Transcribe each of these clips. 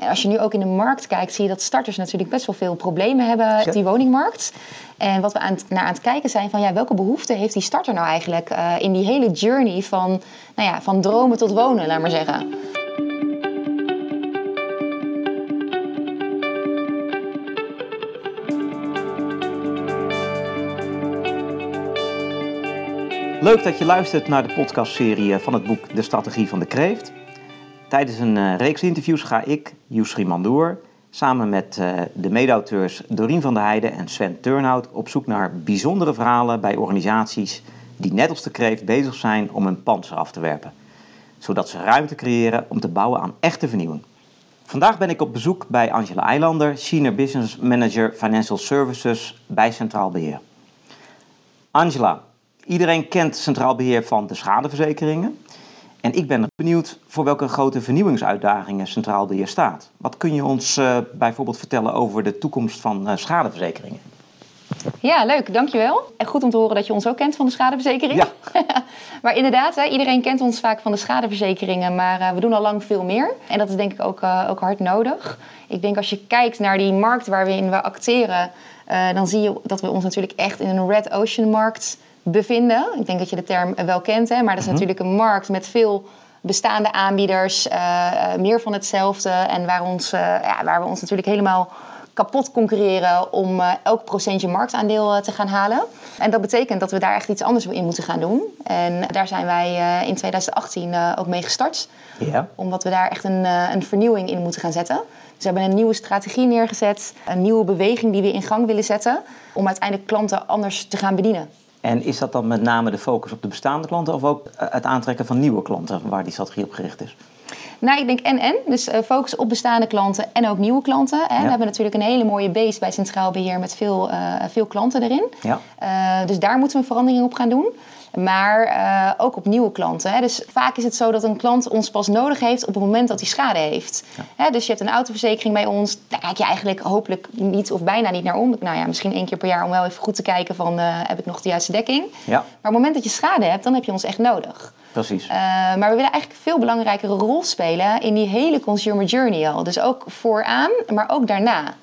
En als je nu ook in de markt kijkt, zie je dat starters natuurlijk best wel veel problemen hebben op die woningmarkt. En wat we aan naar aan het kijken zijn van ja, welke behoefte heeft die starter nou eigenlijk uh, in die hele journey van, nou ja, van dromen tot wonen, laat maar zeggen. Leuk dat je luistert naar de podcastserie van het boek De Strategie van de Kreeft. Tijdens een uh, reeks interviews ga ik, Yusri Mandoor, samen met uh, de mede-auteurs Dorien van der Heijden en Sven Turnhout op zoek naar bijzondere verhalen bij organisaties die net als de Kreeft bezig zijn om een panzer af te werpen. Zodat ze ruimte creëren om te bouwen aan echte vernieuwing. Vandaag ben ik op bezoek bij Angela Eilander, Senior Business Manager Financial Services bij Centraal Beheer. Angela, Iedereen kent Centraal Beheer van de schadeverzekeringen. En ik ben benieuwd voor welke grote vernieuwingsuitdagingen Centraal Beheer staat. Wat kun je ons uh, bijvoorbeeld vertellen over de toekomst van uh, schadeverzekeringen? Ja, leuk, dankjewel. En goed om te horen dat je ons ook kent van de schadeverzekering. Ja. maar inderdaad, hè, iedereen kent ons vaak van de schadeverzekeringen, maar uh, we doen al lang veel meer. En dat is denk ik ook, ook hard nodig. Ik denk als je kijkt naar die markt waarin we acteren, dan zie je dat we ons natuurlijk echt in een red ocean markt bevinden. Ik denk dat je de term wel kent, hè, maar dat is mhm. natuurlijk een markt met veel bestaande aanbieders, uh, meer van hetzelfde. En waar, ons, uh, ja, waar we ons natuurlijk helemaal kapot concurreren om uh, elk procentje marktaandeel te gaan halen. En dat betekent dat we daar echt iets anders in moeten gaan doen. En daar zijn wij in 2018 ook mee gestart. Ja. Omdat we daar echt een, een vernieuwing in moeten gaan zetten. Dus we hebben een nieuwe strategie neergezet, een nieuwe beweging die we in gang willen zetten. Om uiteindelijk klanten anders te gaan bedienen. En is dat dan met name de focus op de bestaande klanten of ook het aantrekken van nieuwe klanten waar die strategie op gericht is? Nou, ik denk en-en. Dus uh, focus op bestaande klanten en ook nieuwe klanten. Hè. We hebben natuurlijk een hele mooie base bij Centraal Beheer met veel, uh, veel klanten erin. Ja. Uh, dus daar moeten we een verandering op gaan doen. Maar uh, ook op nieuwe klanten. Hè. Dus vaak is het zo dat een klant ons pas nodig heeft op het moment dat hij schade heeft. Ja. Hè, dus je hebt een autoverzekering bij ons. Daar kijk je eigenlijk hopelijk niet of bijna niet naar om. Nou ja, misschien één keer per jaar om wel even goed te kijken van uh, heb ik nog de juiste dekking. Ja. Maar op het moment dat je schade hebt, dan heb je ons echt nodig. Precies. Uh, maar we willen eigenlijk een veel belangrijkere rol spelen in die hele consumer journey al. Dus ook vooraan, maar ook daarna.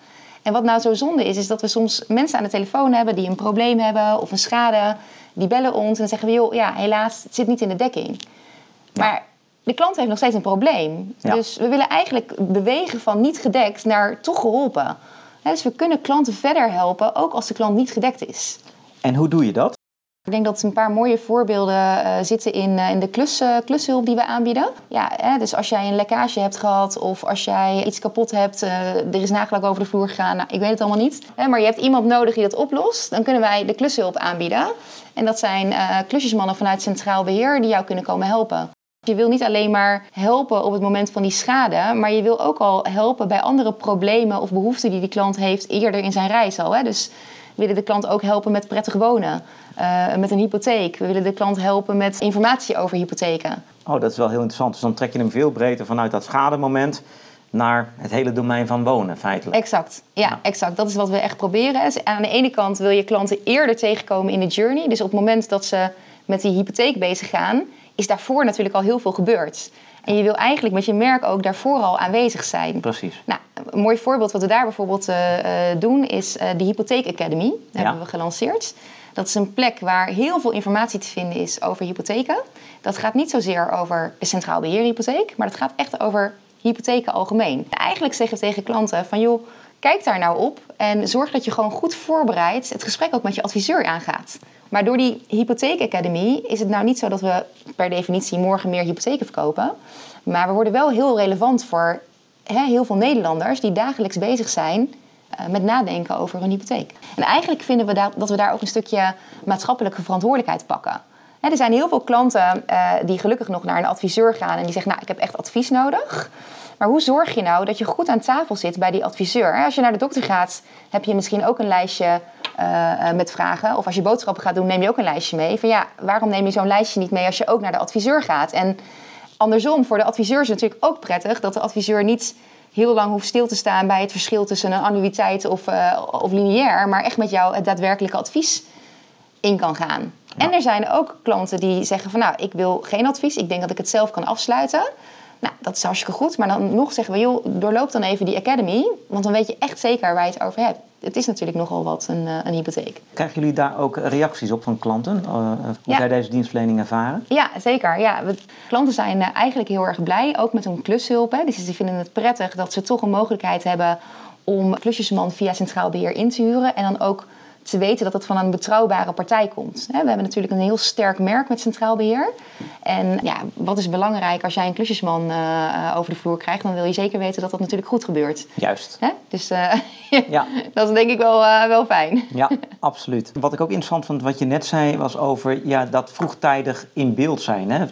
En wat nou zo zonde is, is dat we soms mensen aan de telefoon hebben die een probleem hebben of een schade die bellen ons en dan zeggen we, joh, ja, helaas, het zit niet in de dekking. Maar de klant heeft nog steeds een probleem. Dus we willen eigenlijk bewegen van niet gedekt naar toch geholpen. dus we kunnen klanten verder helpen, ook als de klant niet gedekt is. En hoe doe je dat? Ik denk dat een paar mooie voorbeelden uh, zitten in, uh, in de klus, uh, klushulp die we aanbieden. Ja, hè, dus als jij een lekkage hebt gehad of als jij iets kapot hebt, er is nagelak over de vloer gegaan, nou, ik weet het allemaal niet. Hè, maar je hebt iemand nodig die dat oplost, dan kunnen wij de klushulp aanbieden. En dat zijn klusjesmannen vanuit Centraal Beheer die jou kunnen komen helpen. Je wil niet alleen maar helpen op het moment van die schade, maar je wil ook al helpen bij andere problemen of behoeften die die klant heeft eerder in zijn reis al. Hè. Dus willen de klant ook helpen met prettig wonen, uh, met een hypotheek. We willen de klant helpen met informatie over hypotheken. Oh, dat is wel heel interessant. Dus dan trek je hem veel breder vanuit dat schademoment naar het hele domein van wonen, feitelijk. Exact, ja, exact. Dat is wat we echt proberen. Dus aan de ene kant wil je klanten eerder tegenkomen in de journey. Dus op het moment dat ze met die hypotheek bezig gaan, is daarvoor natuurlijk al heel veel gebeurd. En je wil eigenlijk met je merk ook daarvoor al aanwezig zijn. Precies. Nou, een mooi voorbeeld wat we daar bijvoorbeeld uh, doen is uh, de Hypotheek Academy. Dat hebben we gelanceerd. Dat is een plek waar heel veel informatie te vinden is over hypotheken. Dat gaat niet zozeer over de centraal beheerhypotheek, maar dat gaat echt over hypotheken algemeen. Eigenlijk zeggen we tegen klanten van joh, kijk daar nou op en zorg dat je gewoon goed voorbereid het gesprek ook met je adviseur aangaat. Maar door die Hypotheek Academy is het nou niet zo dat we per definitie morgen meer hypotheken verkopen. Maar we worden wel heel relevant voor heel veel Nederlanders die dagelijks bezig zijn uh, met nadenken over een hypotheek. En eigenlijk vinden we dat, we daar ook een stukje maatschappelijke verantwoordelijkheid pakken. Er zijn heel veel klanten uh, die gelukkig nog naar een adviseur gaan en die zeggen: Nou, ik heb echt advies nodig. Maar hoe zorg je nou dat je goed aan tafel zit bij die adviseur? Als je naar de dokter gaat, heb je misschien ook een lijstje uh, met vragen. Of als je boodschappen gaat doen, neem je ook een lijstje mee. Van ja, waarom neem je zo'n lijstje niet mee als je ook naar de adviseur gaat? En andersom, voor de adviseur is het natuurlijk ook prettig dat de adviseur niet heel lang hoeft stil te staan bij het verschil tussen een annuïteit of, uh, of lineair, maar echt met jou het daadwerkelijke advies in kan gaan. Ja. En er zijn ook klanten die zeggen van nou, ik wil geen advies, ik denk dat ik het zelf kan afsluiten. Nou, dat is hartstikke goed. Maar dan nog zeggen we, joh, doorloop dan even die academy. Want dan weet je echt zeker waar je het over hebt. Het is natuurlijk nogal wat, een, een hypotheek. Krijgen jullie daar ook reacties op van klanten? Uh, hoe ja. zij deze dienstverlening ervaren? Ja, zeker. Ja, we, klanten zijn eigenlijk heel erg blij, ook met hun klushulp. Hè. Dus die vinden het prettig dat ze toch een mogelijkheid hebben om klusjesman via Centraal Beheer in te huren. En dan ook te weten dat het van een betrouwbare partij komt. We hebben natuurlijk een heel sterk merk met Centraal Beheer. En ja, wat is belangrijk als jij een klusjesman uh, over de vloer krijgt, dan wil je zeker weten dat dat natuurlijk goed gebeurt. Juist. Dus uh, ja. dat is denk ik wel, uh, wel fijn. Ja, absoluut. Wat ik ook interessant vond, wat je net zei, was over ja, dat vroegtijdig in beeld zijn hè,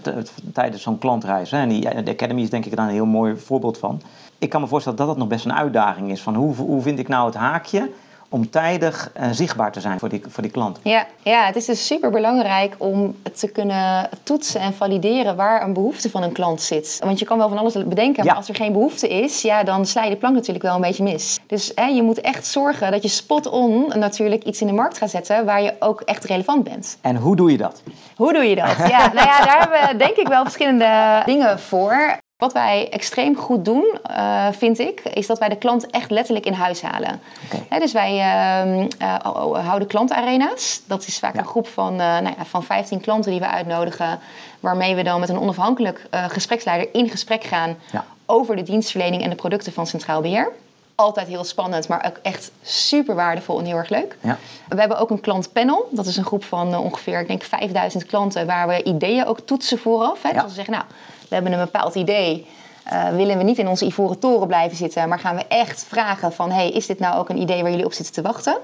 tijdens zo'n klantreis. Hè. En die, de Academy is denk ik daar een heel mooi voorbeeld van. Ik kan me voorstellen dat dat nog best een uitdaging is. Van hoe, hoe vind ik nou het haakje om tijdig uh, zichtbaar te zijn voor die, voor die klant. Ja, ja, het is dus super belangrijk om te kunnen toetsen en valideren waar een behoefte van een klant zit. Want je kan wel van alles bedenken, maar als er geen behoefte is, ja, dan sla je de plank natuurlijk wel een beetje mis. Dus hè, je moet echt zorgen dat je spot-on natuurlijk iets in de markt gaat zetten waar je ook echt relevant bent. En hoe doe je dat? Hoe doe je dat? Ja, nou ja, daar hebben we denk ik wel verschillende dingen voor. Wat wij extreem goed doen, uh, vind ik, is dat wij de klant echt letterlijk in huis halen. Okay. dus wij uh, uh, houden klantarena's. Dat is vaak ja. een groep van, uh, nou ja, van 15 klanten die we uitnodigen, waarmee we dan met een onafhankelijk gespreksleider in gesprek gaan ja. over de dienstverlening en de producten van Centraal Beheer. Altijd heel spannend, maar ook echt super waardevol en heel erg leuk. Ja. We hebben ook een klantpanel. Dat is een groep van ongeveer, ik denk, 5000 klanten, waar we ideeën ook toetsen vooraf. Hè. Dus we zeggen, nou, we hebben een bepaald idee. Uh, willen we niet in onze ivoren toren blijven zitten, maar gaan we echt vragen van... hey, is dit nou ook een idee waar jullie op zitten te wachten?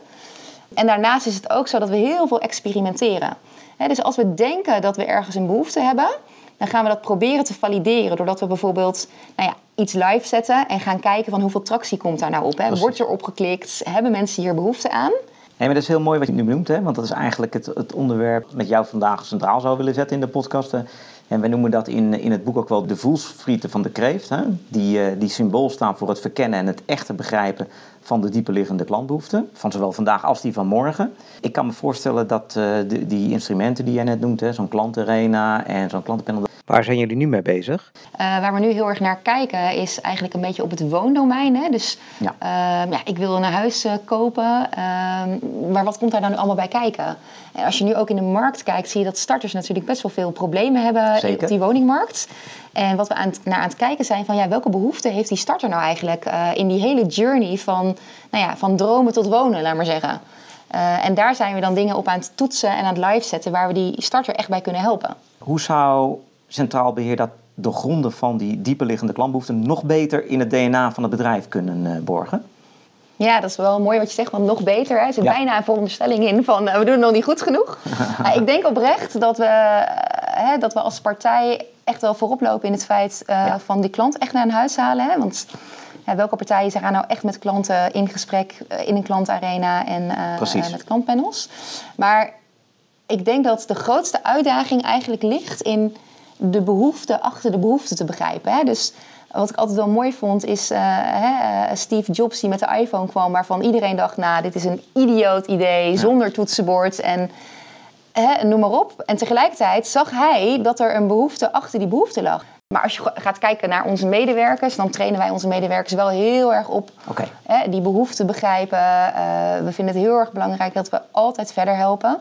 En daarnaast is het ook zo dat we heel veel experimenteren. dus als we denken dat we ergens een behoefte hebben... dan gaan we dat proberen te valideren... doordat we bijvoorbeeld nou ja, iets live zetten... en gaan kijken van hoeveel tractie komt daar nou op. Hè? Wordt er opgeklikt? Hebben mensen hier behoefte aan? Nee, maar dat is heel mooi wat je nu benoemt, hè? want dat is eigenlijk het, het onderwerp met jou vandaag centraal zou willen zetten in de podcast. En we noemen dat in, in het boek ook wel de voelsvrieten van de kreeft. Hè? Die, uh, die symbool staan voor het verkennen en het echte begrijpen van de dieperliggende klantbehoeften. Van zowel vandaag als die van morgen. Ik kan me voorstellen dat uh, de, die instrumenten die jij net noemt, zo'n klantarena en zo'n klantenpanel Waar zijn jullie nu mee bezig? Uh, waar we nu heel erg naar kijken is eigenlijk een beetje op het woondomein. Hè? Dus ja. Uh, ja, ik wil een huis uh, kopen, ehm, maar wat komt daar dan allemaal bij kijken? En als je nu ook in de markt kijkt, zie je dat starters natuurlijk best wel veel problemen hebben Zeker. op die woningmarkt. En wat we aan het, naar aan het kijken zijn van ja, welke behoefte heeft die starter nou eigenlijk in die hele journey van, nou ja, van dromen tot wonen, laat maar zeggen. en daar zijn we dan dingen op aan het toetsen en aan het live zetten waar we die starter echt bij kunnen helpen. Hoe zou centraal beheer dat de gronden van die dieperliggende klantbehoeften nog beter in het DNA van het bedrijf kunnen uh, borgen? Ja, dat is wel mooi wat je zegt, want nog beter. Hè? Er zit bijna een veronderstelling in van uh, we doen het nog niet goed genoeg. uh, ik denk oprecht dat we, hè, dat we als partij echt wel voorop lopen in het feit ja. van die klant echt naar een huis halen. Hè? Want welke partijen zijn nou echt met klanten in gesprek in een klantarena en met klantpanels? Maar ik denk dat de grootste uitdaging eigenlijk ligt in de behoefte achter de behoefte te begrijpen. Hè? Dus wat ik altijd wel mooi vond is uh, hè, Steve Jobs die met de iPhone kwam, waarvan iedereen dacht, nou, dit is een idioot idee, zonder toetsenbord en hè, noem maar op. En tegelijkertijd zag hij dat er een behoefte achter die behoefte lag. Maar als je gaat kijken naar onze medewerkers, dan trainen wij onze medewerkers wel heel erg op hè, die behoefte begrijpen. Uh, we vinden het heel erg belangrijk dat we altijd verder helpen.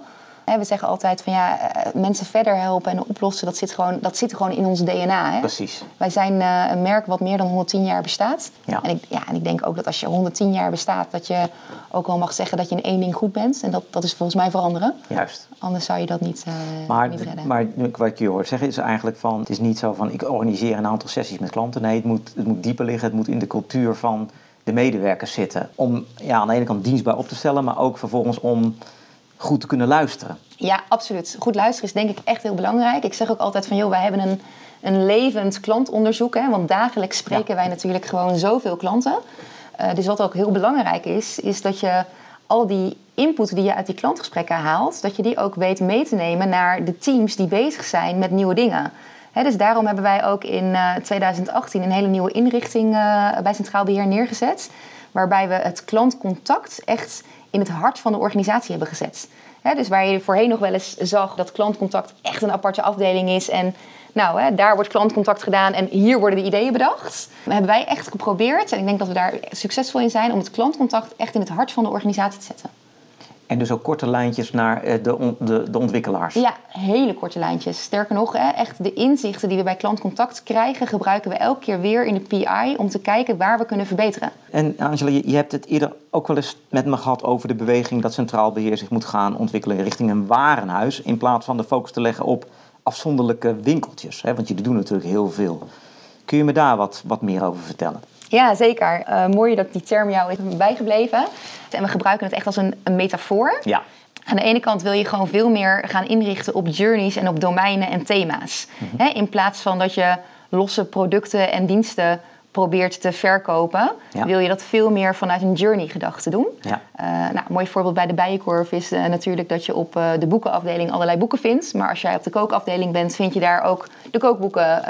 We zeggen altijd van ja, eh, mensen verder helpen en oplossen, dat zit gewoon, dat zit gewoon in ons DNA. Hè? Precies. Wij zijn uh, een merk wat meer dan 110 jaar bestaat. Ja. En, ik, ja, en ik denk ook dat als je 110 jaar bestaat, dat je ook wel mag zeggen dat je in één ding goed bent. En dat, dat is volgens mij veranderen. Juist. Anders zou je dat niet, uh, maar, niet redden. Maar wat ik je hoor zeggen is eigenlijk van, het is niet zo van ik organiseer een aantal sessies met klanten. Nee, het moet, het moet dieper liggen, het moet in de cultuur van de medewerkers zitten. Om ja, aan de ene kant dienstbaar op te stellen, maar ook vervolgens om goed te kunnen luisteren. Ja, absoluut. Goed luisteren is denk ik echt heel belangrijk. Ik zeg ook altijd van, joh, wij hebben een, een levend klantonderzoek. Hè, want dagelijks spreken wij natuurlijk gewoon zoveel klanten. Uh, dus wat ook heel belangrijk is, is dat je al die input die je uit die klantgesprekken haalt, dat je die ook weet mee te nemen naar de teams die bezig zijn met nieuwe dingen. dus daarom hebben wij ook in uh, eh, 2018 een hele nieuwe inrichting uh, bij Centraal Beheer neergezet. Waarbij we het klantcontact echt in het hart van de organisatie hebben gezet dus waar je voorheen nog wel eens zag dat klantcontact echt een aparte afdeling is. En nou, daar wordt klantcontact gedaan en hier worden de ideeën bedacht. Dan hebben wij echt geprobeerd, en ik denk dat we daar succesvol in zijn, om het klantcontact echt in het hart van de organisatie te zetten. En dus ook korte lijntjes naar eh, de, de, de ontwikkelaars. Ja, hele korte lijntjes. Sterker nog, echt de inzichten die we bij klantcontact krijgen, gebruiken we elke keer weer in de PI om te kijken waar we kunnen verbeteren. En Angela, je hebt het eerder ook wel eens met me gehad over de beweging dat centraal beheer zich moet gaan ontwikkelen richting een warenhuis. In plaats van de focus te leggen op afzonderlijke winkeltjes. Hè? Want jullie doen natuurlijk heel veel. Kun je me daar wat, wat meer over vertellen? Ja, zeker. Uh, mooi dat die term jou is bijgebleven. En we gebruiken het echt als een, een metafoor. Ja. Aan de ene kant wil je gewoon veel meer gaan inrichten op journeys en op domeinen en thema's. Mhm. in plaats van dat je losse producten en diensten probeert te verkopen, wil je dat veel meer vanuit een journey-gedachte doen. Ja. Uh, nou, een mooi voorbeeld bij de Bijenkorf is uh, natuurlijk dat je op uh, de boekenafdeling allerlei boeken vindt. Maar als jij op de kookafdeling bent, vind je daar ook de kookboeken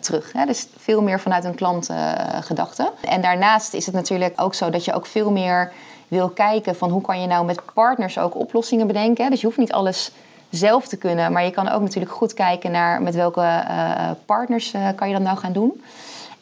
terug. Hè? Dus veel meer vanuit een klantgedachte. en daarnaast is het natuurlijk ook zo dat je ook veel meer wil kijken van hoe kan je nou met partners ook oplossingen bedenken. Dus je hoeft niet alles zelf te kunnen, maar je kan ook natuurlijk goed kijken naar met welke partners kan je dat nou gaan doen.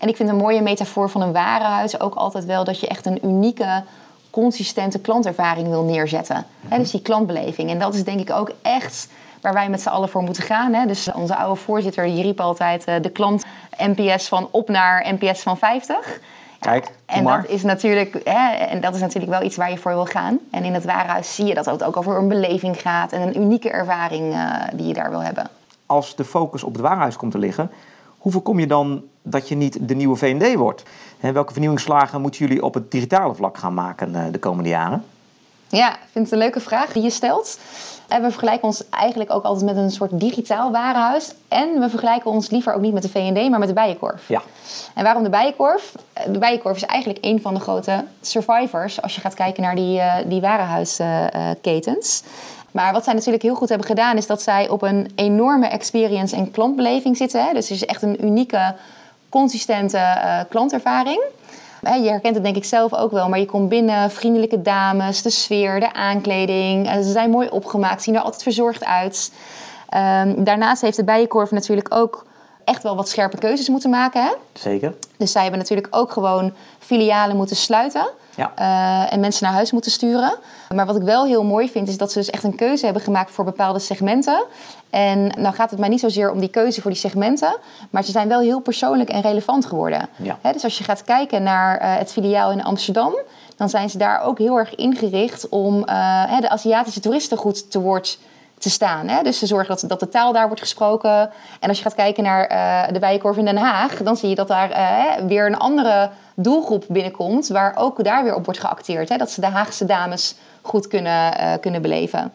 En ik vind een mooie metafoor van een warenhuis ook altijd wel dat je echt een unieke, consistente klantervaring wil neerzetten. Mm dus die klantbeleving. En dat is denk ik ook echt waar wij met z'n allen voor moeten gaan. Hè? Dus onze oude voorzitter die riep altijd uh, de klant NPS van op naar NPS van 50. Kijk, en dat is natuurlijk, hè, en dat is natuurlijk wel iets waar je voor wil gaan. En in het warenhuis zie je dat het ook over een beleving gaat en een unieke ervaring uh, die je daar wil hebben. Als de focus op het warenhuis komt te liggen, hoe voorkom je dan dat je niet de nieuwe VND wordt? welke vernieuwingsslagen moeten jullie op het digitale vlak gaan maken eh, de komende jaren? Ja, ik vind het een leuke vraag die je stelt. En we vergelijken ons eigenlijk ook altijd met een soort digitaal warenhuis. En we vergelijken ons liever ook niet met de VND, maar met de Bijenkorf. Ja. En waarom de Bijenkorf? De Bijenkorf is eigenlijk een van de grote survivors als je gaat kijken naar die, uh, die warenhuisketens. Maar wat zij natuurlijk heel goed hebben gedaan, is dat zij op een enorme experience en klantbeleving zitten. Hè? Dus het is echt een unieke, consistente uh, klantervaring. Je herkent het denk ik zelf ook wel, maar je komt binnen, vriendelijke dames, de sfeer, de aankleding. Ze zijn mooi opgemaakt, zien er altijd verzorgd uit. Um, daarnaast heeft de Bijenkorf natuurlijk ook echt wel wat scherpe keuzes moeten maken. Hè? Zeker. Dus zij hebben natuurlijk ook gewoon filialen moeten sluiten. Ja. Uh, en mensen naar huis moeten sturen. Maar wat ik wel heel mooi vind, is dat ze dus echt een keuze hebben gemaakt voor bepaalde segmenten. En nou gaat het mij niet zozeer om die keuze voor die segmenten, maar ze zijn wel heel persoonlijk en relevant geworden. Ja. dus als je gaat kijken naar uh, het filiaal in Amsterdam, dan zijn ze daar ook heel erg ingericht om uh, de Aziatische toeristen goed te woord te staan. Hè? Dus ze zorgen dat, dat de taal daar wordt gesproken. En als je gaat kijken naar uh, de Bijenkorf in Den Haag, dan zie je dat daar uh, weer een andere doelgroep binnenkomt, waar ook daar weer op wordt geacteerd. Hè? Dat ze de Haagse dames goed kunnen, uh, kunnen beleven.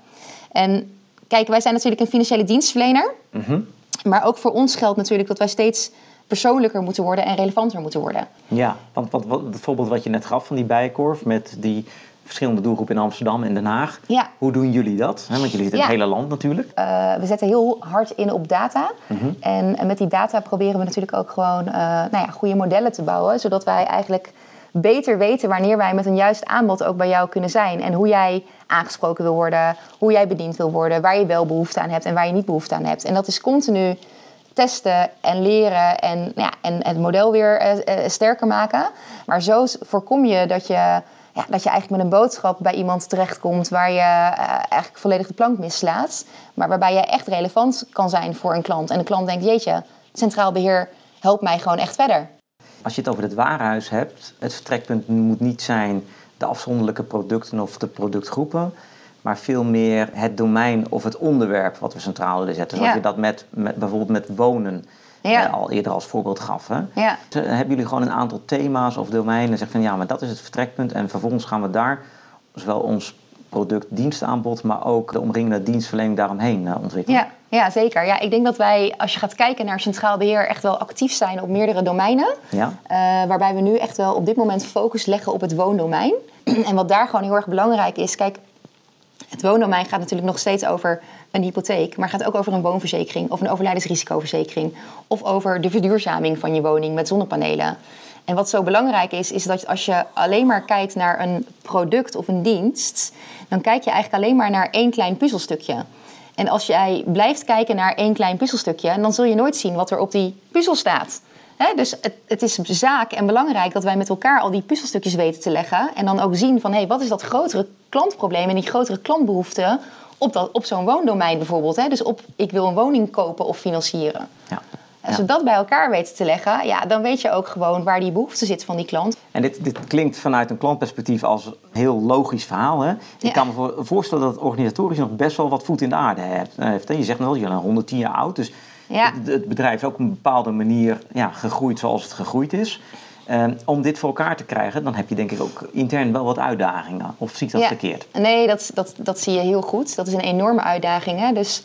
En kijk, wij zijn natuurlijk een financiële dienstverlener. Mm -hmm. Maar ook voor ons geldt natuurlijk dat wij steeds persoonlijker moeten worden en relevanter moeten worden. Ja, want wat, het voorbeeld wat je net gaf van die bijenkorf met die verschillende doelgroepen in Amsterdam en Den Haag. Ja. Hoe doen jullie dat? Want jullie zitten in het hele land natuurlijk. Uh, we zetten heel hard in op data. Mm -hmm. en, en, met die data proberen we natuurlijk ook gewoon uh, nou ja, goede modellen te bouwen. Zodat wij eigenlijk beter weten wanneer wij met een juist aanbod ook bij jou kunnen zijn. En hoe jij aangesproken wil worden, hoe jij bediend wil worden, waar je wel behoefte aan hebt en waar je niet behoefte aan hebt. En dat is continu testen en leren en, nou ja, en, en het model weer uh, sterker maken. Maar zo voorkom je dat je ja, dat je eigenlijk met een boodschap bij iemand terechtkomt waar je uh, eigenlijk volledig de plank mislaat. Maar waarbij je echt relevant kan zijn voor een klant. En de klant denkt, jeetje, centraal beheer helpt mij gewoon echt verder. Als je het over het warenhuis hebt, het vertrekpunt moet niet zijn de afzonderlijke producten of de productgroepen. Maar veel meer het domein of het onderwerp wat we centraal willen zetten. Zoals Ja. je dat met, met, bijvoorbeeld met wonen Ja. al eerder als voorbeeld gaf. Hè? Ja. Dus, hebben jullie gewoon een aantal thema's of domeinen en zeggen van ja, maar dat is het vertrekpunt. En vervolgens gaan we daar zowel ons product, dienstaanbod, maar ook de omringende dienstverlening daaromheen eh, ontwikkelen. Ja, ja, zeker. Ja, ik denk dat wij, als je gaat kijken naar centraal beheer, echt wel actief zijn op meerdere domeinen. Ja? Eh, waarbij we nu echt wel op dit moment focus leggen op het woondomein. en wat daar gewoon heel erg belangrijk is, kijk, het woondomein gaat natuurlijk nog steeds over een hypotheek, maar gaat ook over een woonverzekering of een overlijdensrisicoverzekering of over de verduurzaming van je woning met zonnepanelen. En wat zo belangrijk is, is dat als je alleen maar kijkt naar een product of een dienst, dan kijk je eigenlijk alleen maar naar één klein puzzelstukje. En als jij blijft kijken naar één klein puzzelstukje, dan zul je nooit zien wat er op die puzzel staat. Dus het, het, is zaak en belangrijk dat wij met elkaar al die puzzelstukjes weten te leggen. En dan ook zien van hé, hey, wat is dat grotere klantprobleem en die grotere klantbehoefte op, dat, op zo'n woondomein bijvoorbeeld. Hè? Dus op ik wil een woning kopen of financieren. Ja. Als we dat bij elkaar weten te leggen, ja, dan weet je ook gewoon waar die behoefte zit van die klant. En dit, dit klinkt vanuit een klantperspectief als een heel logisch verhaal. Hè? Ik kan me voorstellen dat het organisatorisch nog best wel wat voet in de aarde heeft. Je zegt wel, je bent 110 jaar oud, dus ja. het, het, bedrijf is ook op een bepaalde manier ja, gegroeid zoals het gegroeid is. Ehm, om dit voor elkaar te krijgen, dan heb je denk ik ook intern wel wat uitdagingen. Of zie ik dat verkeerd? Nee, dat, dat, dat zie je heel goed. Dat is een enorme uitdaging. Hè? Dus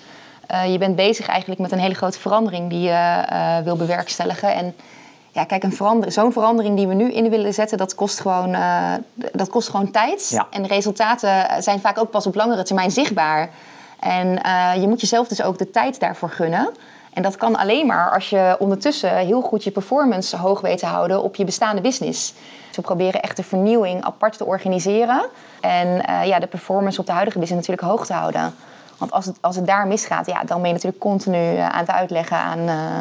uh, je bent bezig eigenlijk met een hele grote verandering die je uh, wil bewerkstelligen. En ja, kijk, verander zo'n verandering die we nu in willen zetten, dat kost gewoon, uh, dat kost gewoon tijd. Ja. En de resultaten zijn vaak ook pas op langere termijn zichtbaar. En je moet jezelf dus ook de tijd daarvoor gunnen. En dat kan alleen maar als je ondertussen heel goed je performance hoog weet te houden op je bestaande business. Dus we proberen echt de vernieuwing apart te organiseren. En uh, ja, de performance op de huidige business natuurlijk hoog te houden. Want als het, als het daar misgaat, ja, dan ben je natuurlijk continu eh, aan het uitleggen aan, uh,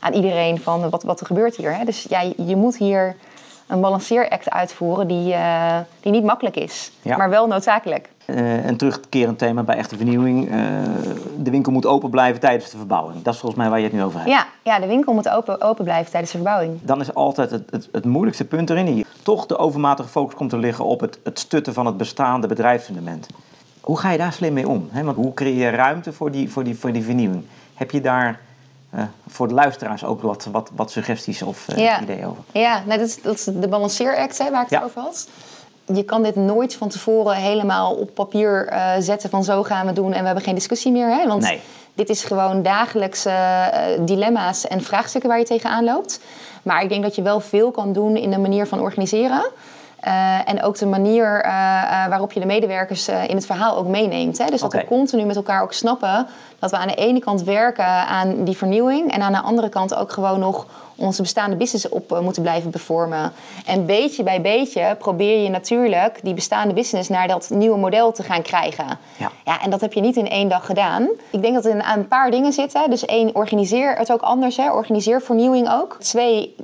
aan iedereen van wat, wat er gebeurt hier. Hè? Dus ja, je moet hier een balanceeract uitvoeren die, uh, die niet makkelijk is, ja. maar wel noodzakelijk. Uh, een terugkerend thema bij echte vernieuwing. Uh, de winkel moet open blijven tijdens de verbouwing. Dat is volgens mij waar je het nu over hebt. Ja, ja de winkel moet open, open blijven tijdens de verbouwing. Dan is altijd het, het, het moeilijkste punt erin. Hier. Toch de overmatige focus komt te liggen op het, het stutten van het bestaande bedrijfsfundament. Hoe ga je daar slim mee om? Want hoe creëer je ruimte voor die, voor die, voor die vernieuwing? Heb je daar uh, voor de luisteraars ook wat, wat, wat suggesties of ideeën over? Ja, nou, dat, is, dat is de balanceeract hè, waar ik het over had je kan dit nooit van tevoren helemaal op papier uh, zetten van zo gaan we doen en we hebben geen discussie meer. Hè? Want nee. dit is gewoon dagelijkse uh, dilemma's en vraagstukken waar je tegenaan loopt. Maar ik denk dat je wel veel kan doen in de manier van organiseren. Uh, en ook de manier waarop je de medewerkers in het verhaal ook meeneemt. Hè? Dus dat we continu met elkaar ook snappen dat we aan de ene kant werken aan die vernieuwing en aan de andere kant ook gewoon nog onze bestaande business op moeten blijven bevormen. En beetje bij beetje probeer je natuurlijk die bestaande business naar dat nieuwe model te gaan krijgen. Ja. ja en dat heb je niet in één dag gedaan. Ik denk dat er een, een paar dingen zitten. Dus één, organiseer het ook anders. Hè. Organiseer vernieuwing ook. Twee,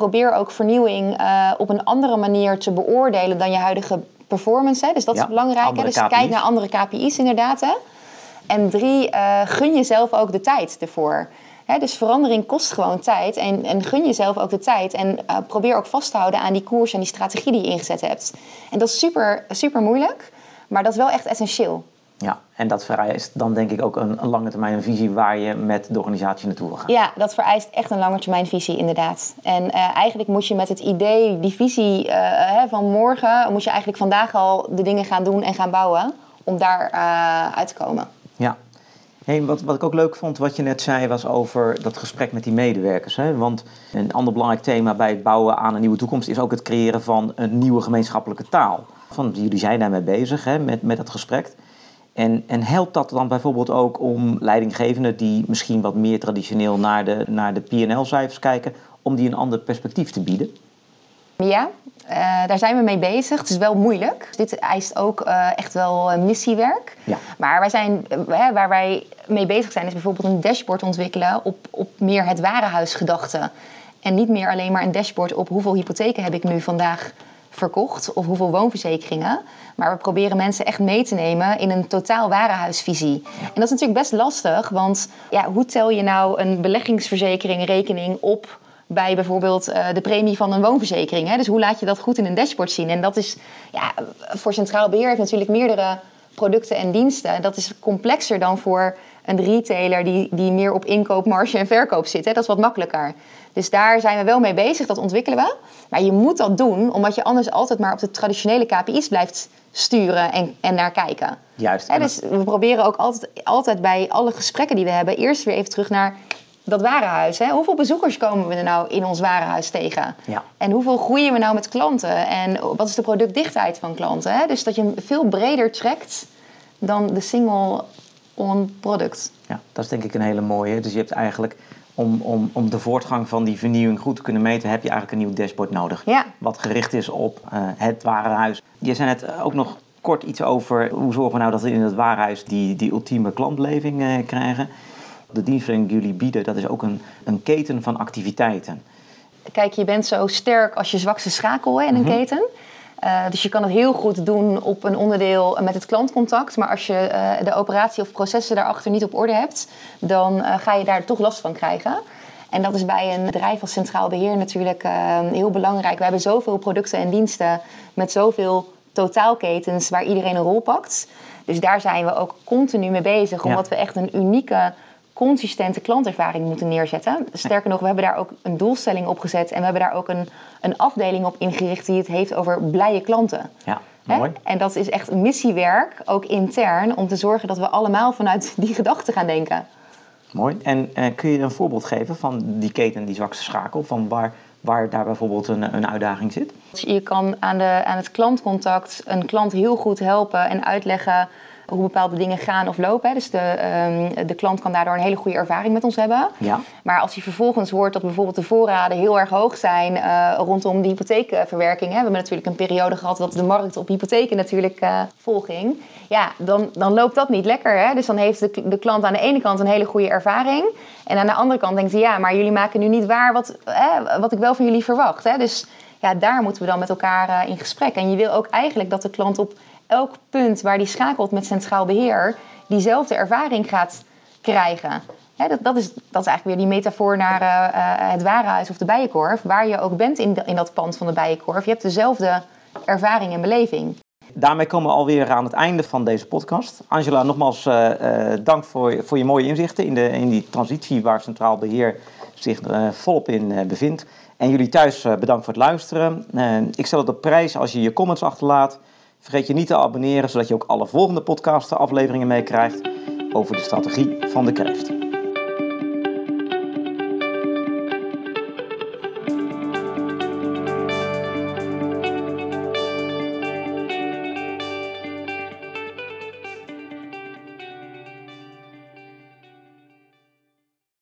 probeer ook vernieuwing uh, op een andere manier te beoordelen dan je huidige performance. Hè. Dus dat is belangrijk. Hè. Dus KPI's. kijk naar andere KPI's inderdaad. Hè. En drie, uh, gun jezelf ook de tijd ervoor dus verandering kost gewoon tijd. En, en gun jezelf ook de tijd. En uh, probeer ook vast te houden aan die koers en die strategie die je ingezet hebt. En dat is super, super moeilijk, maar dat is wel echt essentieel. Ja, en dat vereist dan denk ik ook een, een lange termijn visie waar je met de organisatie naartoe wil gaan. Ja, dat vereist echt een lange termijn visie inderdaad. En uh, eigenlijk moet je met het idee, die visie uh, hè, van morgen, moet je eigenlijk vandaag al de dingen gaan doen en gaan bouwen om daar uit te komen. Ja, Hey, wat, wat ik ook leuk vond, wat je net zei, was over dat gesprek met die medewerkers. Hè? Want een ander belangrijk thema bij het bouwen aan een nieuwe toekomst is ook het creëren van een nieuwe gemeenschappelijke taal. Van, jullie zijn daarmee bezig, hè, met, met dat gesprek. En, en helpt dat dan bijvoorbeeld ook om leidinggevenden die misschien wat meer traditioneel naar de, naar de PL-cijfers kijken, om die een ander perspectief te bieden? Ja, uh, daar zijn we mee bezig. Het is wel moeilijk. Dit eist ook uh, echt wel uh, missiewerk. Ja. Maar wij zijn, waar wij mee bezig zijn, is bijvoorbeeld een dashboard ontwikkelen op, op meer het warenhuisgedachte. En niet meer alleen maar een dashboard op hoeveel hypotheken heb ik nu vandaag verkocht of hoeveel woonverzekeringen. Maar we proberen mensen echt mee te nemen in een totaal warenhuisvisie. En dat is natuurlijk best lastig, want ja, hoe tel je nou een beleggingsverzekering rekening op bij bijvoorbeeld uh, de premie van een woonverzekering. Hè? Dus hoe laat je dat goed in een dashboard zien? En dat is ja, voor centraal beheer heeft natuurlijk meerdere producten en diensten. Dat is complexer dan voor een retailer die, die meer op inkoop, marge en verkoop zit. Hè? Dat is wat makkelijker. Dus daar zijn we wel mee bezig, dat ontwikkelen we. Maar je moet dat doen, omdat je anders altijd maar op de traditionele KPI's blijft sturen en, en naar kijken. Juist. Dus we proberen ook altijd, altijd bij alle gesprekken die we hebben, eerst weer even terug naar dat warenhuis. Hè? Hoeveel bezoekers komen we er nou in ons warenhuis tegen? Ja. En hoeveel groeien we nou met klanten? En wat is de productdichtheid van klanten? Hè? Dus dat je veel breder trekt dan de single on product. Ja, dat is denk ik een hele mooie. Dus je hebt eigenlijk om, om, om de voortgang van die vernieuwing goed te kunnen meten, heb je eigenlijk een nieuw dashboard nodig. Ja. Wat gericht is op uh, het warenhuis. Je zei net ook nog kort iets over hoe zorgen we nou dat we in het waarhuis die, die ultieme klantleving eh, krijgen. De dienstverlening die jullie bieden, dat is ook een, een keten van activiteiten. Kijk, je bent zo sterk als je zwakste schakel hè, in een mhm. keten. Uh, dus je kan het heel goed doen op een onderdeel met het klantcontact. Maar als je uh, de operatie of processen daarachter niet op orde hebt, dan uh, ga je daar toch last van krijgen. En dat is bij een bedrijf als Centraal Beheer natuurlijk heel belangrijk. We hebben zoveel producten en diensten met zoveel totaalketens waar iedereen een rol pakt. Dus daar zijn we ook continu mee bezig, omdat we echt een unieke consistente klantervaring moeten neerzetten. Sterker nog, we hebben daar ook een doelstelling op gezet en we hebben daar ook een, een afdeling op ingericht die het heeft over blije klanten. Ja. Mooi. En dat is echt missiewerk, ook intern, om te zorgen dat we allemaal vanuit die gedachten gaan denken. Mooi. En eh, kun je een voorbeeld geven van die keten, die zwakste schakel, van waar, waar daar bijvoorbeeld een, een uitdaging zit? Je kan aan, de, aan het klantcontact een klant heel goed helpen en uitleggen hoe bepaalde dingen gaan of lopen. Dus de, ehm, de klant kan daardoor een hele goede ervaring met ons hebben. Ja. Maar als je vervolgens hoort dat bijvoorbeeld de voorraden heel erg hoog zijn uh, rondom de hypotheekverwerking. Hè. We hebben natuurlijk een periode gehad dat de markt op hypotheken natuurlijk uh, vol ging. Ja, dan, dan loopt dat niet lekker. Hè. Dus dan heeft de, de klant aan de ene kant een hele goede ervaring. En aan de andere kant denkt hij, ja, maar jullie maken nu niet waar wat, wat ik wel van jullie verwacht. Hè. Dus ja, daar moeten we dan met elkaar uh, in gesprek. En je wil ook eigenlijk dat de klant op elk punt waar die schakelt met centraal beheer, diezelfde ervaring gaat krijgen. dat, dat, is, dat is eigenlijk weer die metafoor naar uh, het warenhuis of de bijenkorf. Waar je ook bent in, in dat pand van de bijenkorf. Je hebt dezelfde ervaring en beleving. Daarmee komen we alweer aan het einde van deze podcast. Angela, nogmaals uh, dank voor, voor je mooie inzichten in, de, in die transitie waar Centraal Beheer zich volop in bevindt. En jullie thuis bedankt voor het luisteren. ik stel het op prijs als je je comments achterlaat. Vergeet je niet te abonneren, zodat je ook alle volgende podcasten afleveringen meekrijgt over de strategie van de kreeft.